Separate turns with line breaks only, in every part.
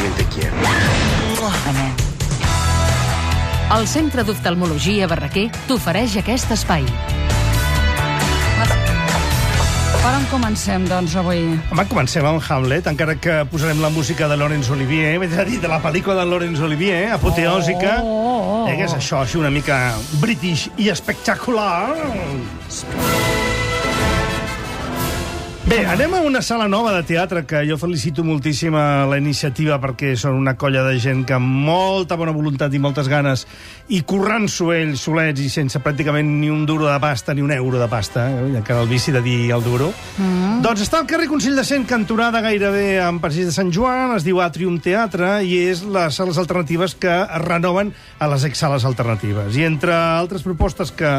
también te quiero.
Amén.
El Centre d'Oftalmologia Barraquer t'ofereix aquest espai.
Per on comencem, doncs, avui?
Home, comencem amb Hamlet, encara que posarem la música de Laurence Olivier, és a dir, de la pel·lícula de Laurence Olivier, apoteòsica.
Oh, oh, oh,
Eh, què és això, així una mica british i espectacular. Bé, anem a una sala nova de teatre que jo felicito moltíssim a la iniciativa perquè són una colla de gent que amb molta bona voluntat i moltes ganes i currant-s'ho ells solets i sense pràcticament ni un duro de pasta ni un euro de pasta, eh? encara el vici de dir el duro. Mm. Doncs està al carrer Consell de Cent, cantonada gairebé en Passeig de Sant Joan, es diu Atrium Teatre i és les sales alternatives que es renoven a les ex-sales alternatives. I entre altres propostes que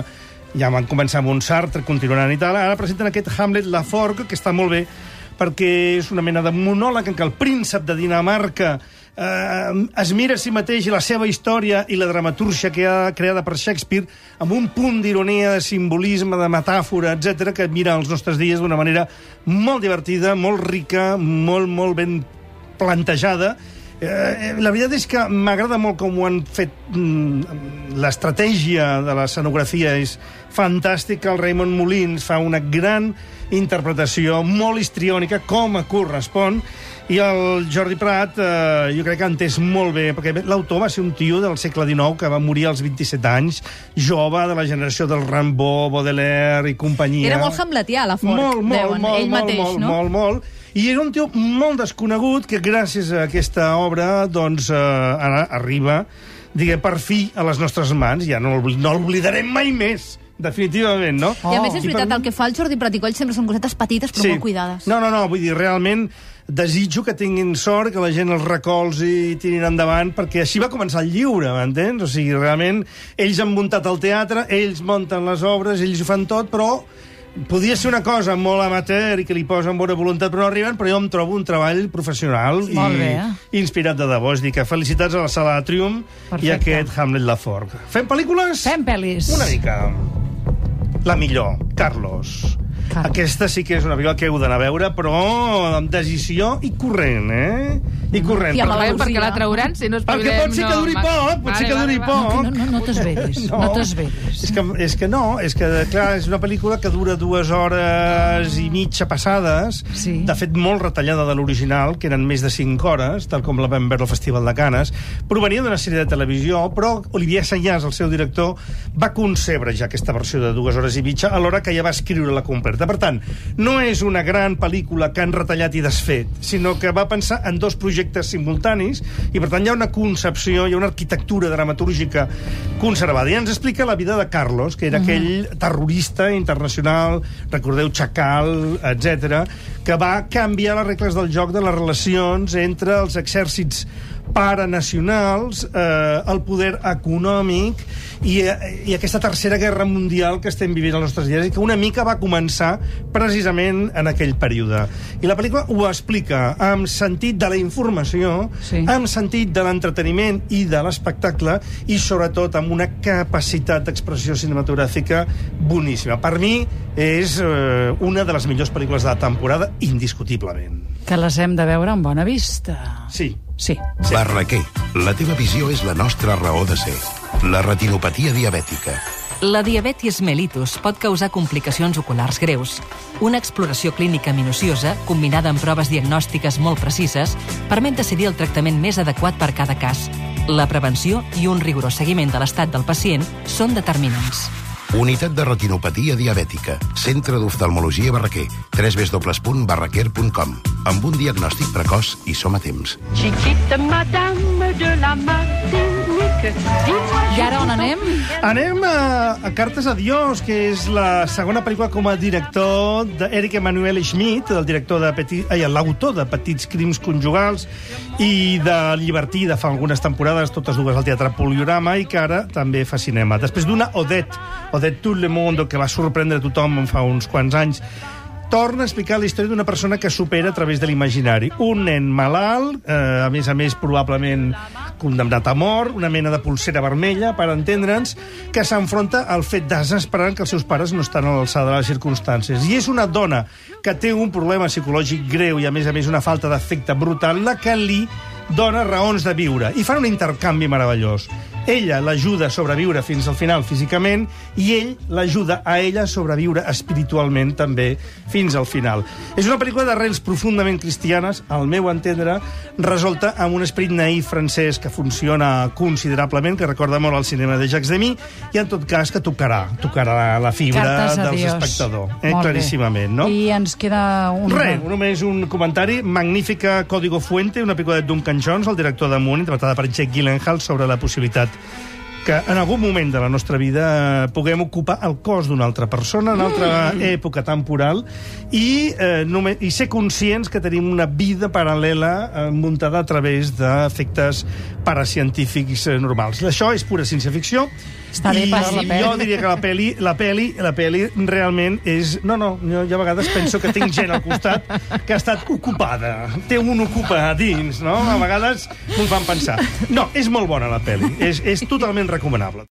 ja van començar amb un Sartre, continuaran i tal. Ara presenten aquest Hamlet La Forgue, que està molt bé, perquè és una mena de monòleg en què el príncep de Dinamarca eh, es mira a si mateix i la seva història i la dramatúrgia que ha creada per Shakespeare amb un punt d'ironia, de simbolisme, de metàfora, etc que mira els nostres dies d'una manera molt divertida, molt rica, molt, molt ben plantejada Eh, la veritat és que m'agrada molt com ho han fet. Mm, L'estratègia de l'escenografia és fantàstica. El Raymond Molins fa una gran interpretació, molt histriònica, com a correspon, i el Jordi Prat eh, jo crec que ha entès molt bé, perquè l'autor va ser un tio del segle XIX que va morir als 27 anys, jove de la generació del Rimbaud, Baudelaire i companyia.
Era molt hamletià, la Ford,
Molt, molt,
deuen,
molt,
ell
molt,
mateix,
molt,
no?
molt, molt. I era un tio molt desconegut que gràcies a aquesta obra doncs, eh, ara arriba diguem, per fi a les nostres mans. Ja no no l'oblidarem mai més, definitivament, no?
I a més és
I per
veritat, el que fa el Jordi Prat i Coll sempre són cosetes petites però molt cuidades.
No, no, no, vull dir, realment desitjo que tinguin sort, que la gent els recolzi i tirin endavant, perquè així va començar el lliure, m'entens? O sigui, realment, ells han muntat el teatre, ells munten les obres, ells ho fan tot, però podia ser una cosa molt amateur i que li posen bona voluntat però no arriben, però jo em trobo un treball professional
Molt
i
bé, eh?
inspirat de debò. És dir, que felicitats a la sala de Triumph
Perfecte.
i a aquest Hamlet Laforgue. Fem pel·lícules?
Fem pel·lis.
Una mica. La millor, Carlos.
Carlos.
Aquesta sí que és una pel·lícula que heu d'anar a veure, però amb decisió i corrent, eh? I corrent.
I amb la
perquè-
la trauran si no
perquè
espavilem.
pot ser que duri
no,
poc, pot ser que duri poc.
No, no, no t'esveris, no, no t'esveris.
És que, és que no, és que, clar, és una pel·lícula que dura dues hores i mitja passades,
Sí.
de fet molt retallada de l'original, que eren més de 5 hores, tal com la vam veure al Festival de Canes, provenia d'una sèrie de televisió, però Olivier Sayas, el seu director, va concebre ja aquesta versió de dues hores i mitja alhora que ja va escriure la completa. Per tant, no és una gran pel·lícula que han retallat i desfet, sinó que va pensar en dos projectes simultanis i, per tant, hi ha una concepció, hi ha una arquitectura dramatúrgica conservada. I ens explica la vida de Carlos, que era uh -huh. aquell terrorista internacional, recordeu, Chacal, etc, que va canviar les regles del joc de les relacions entre els exèrcits paranacionals, eh, el poder econòmic i, eh, i aquesta tercera guerra mundial que estem vivint als nostres dies i que una mica va començar precisament en aquell període. I la pel·lícula ho explica amb sentit de la informació,
Sí.
amb sentit de l'entreteniment i de l'espectacle i sobretot amb una capacitat d'expressió cinematogràfica boníssima. Per mi és eh, una de les millors pel·lícules de la temporada, indiscutiblement.
Que les hem de veure amb bona vista.
Sí.
Sí.
Sí.
Barraquer, la teva visió és la nostra raó de ser. La retinopatia diabètica.
La diabetis mellitus pot causar complicacions oculars greus. Una exploració clínica minuciosa, combinada amb proves diagnòstiques molt precises, permet decidir el tractament més adequat per cada cas. La prevenció i un rigorós seguiment de l'estat del pacient són determinants.
Unitat de retinopatia diabètica. Centre d'oftalmologia Barraquer. www.barraquer.com Amb un diagnòstic precoç i som a temps.
Chiquite madame de la dis-moi...
I ara on anem?
Anem a, a Cartes a Dios, que és la segona pel·lícula com a director d'Eric Emanuel Schmidt, el director de Petit, ai, l'autor de Petits crims conjugals i de Llibertí de fa algunes temporades, totes dues al Teatre Poliorama, i que ara també fa cinema. Després d'una Odette, Odette Tout le Monde, que va sorprendre tothom fa uns quants anys, torna a explicar la història d'una persona que supera a través de l'imaginari. Un nen malalt, eh, a més a més probablement condemnat a mort, una mena de pulsera vermella, per entendre'ns, que s'enfronta al fet desesperant que els seus pares no estan a l'alçada de les circumstàncies. I és una dona que té un problema psicològic greu i, a més a més, una falta d'afecte brutal, la que li dona raons de viure i fan un intercanvi meravellós. Ella l'ajuda a sobreviure fins al final físicament i ell l'ajuda a ella a sobreviure espiritualment també fins al final. És una pel·lícula d'arrels profundament cristianes, al meu entendre, resolta amb un esperit naïf francès que funciona considerablement, que recorda molt al cinema de Jacques Demy, i en tot cas que tocarà, tocarà la fibra
Dios.
espectadors. Eh,
Molt
claríssimament, no?
I ens queda un...
Res, només un comentari. Magnífica Código Fuente, una pel·lícula de Duncan Jones, el director de Moon, interpretada per Jake Gyllenhaal, sobre la possibilitat que en algun moment de la nostra vida puguem ocupar el cos d'una altra persona, en una altra època temporal, i, eh, només, i ser conscients que tenim una vida paral·lela eh, muntada a través d'efectes paracientífics eh, normals. Això és pura ciència-ficció.
Està bé
I
per la peli.
jo diria que la peli, la peli, la peli realment és... No, no, jo, jo a vegades penso que tinc gent al costat que ha estat ocupada. Té un ocupa a dins, no? A vegades m'ho fan pensar. No, és molt bona la peli. És, és totalment recomanable.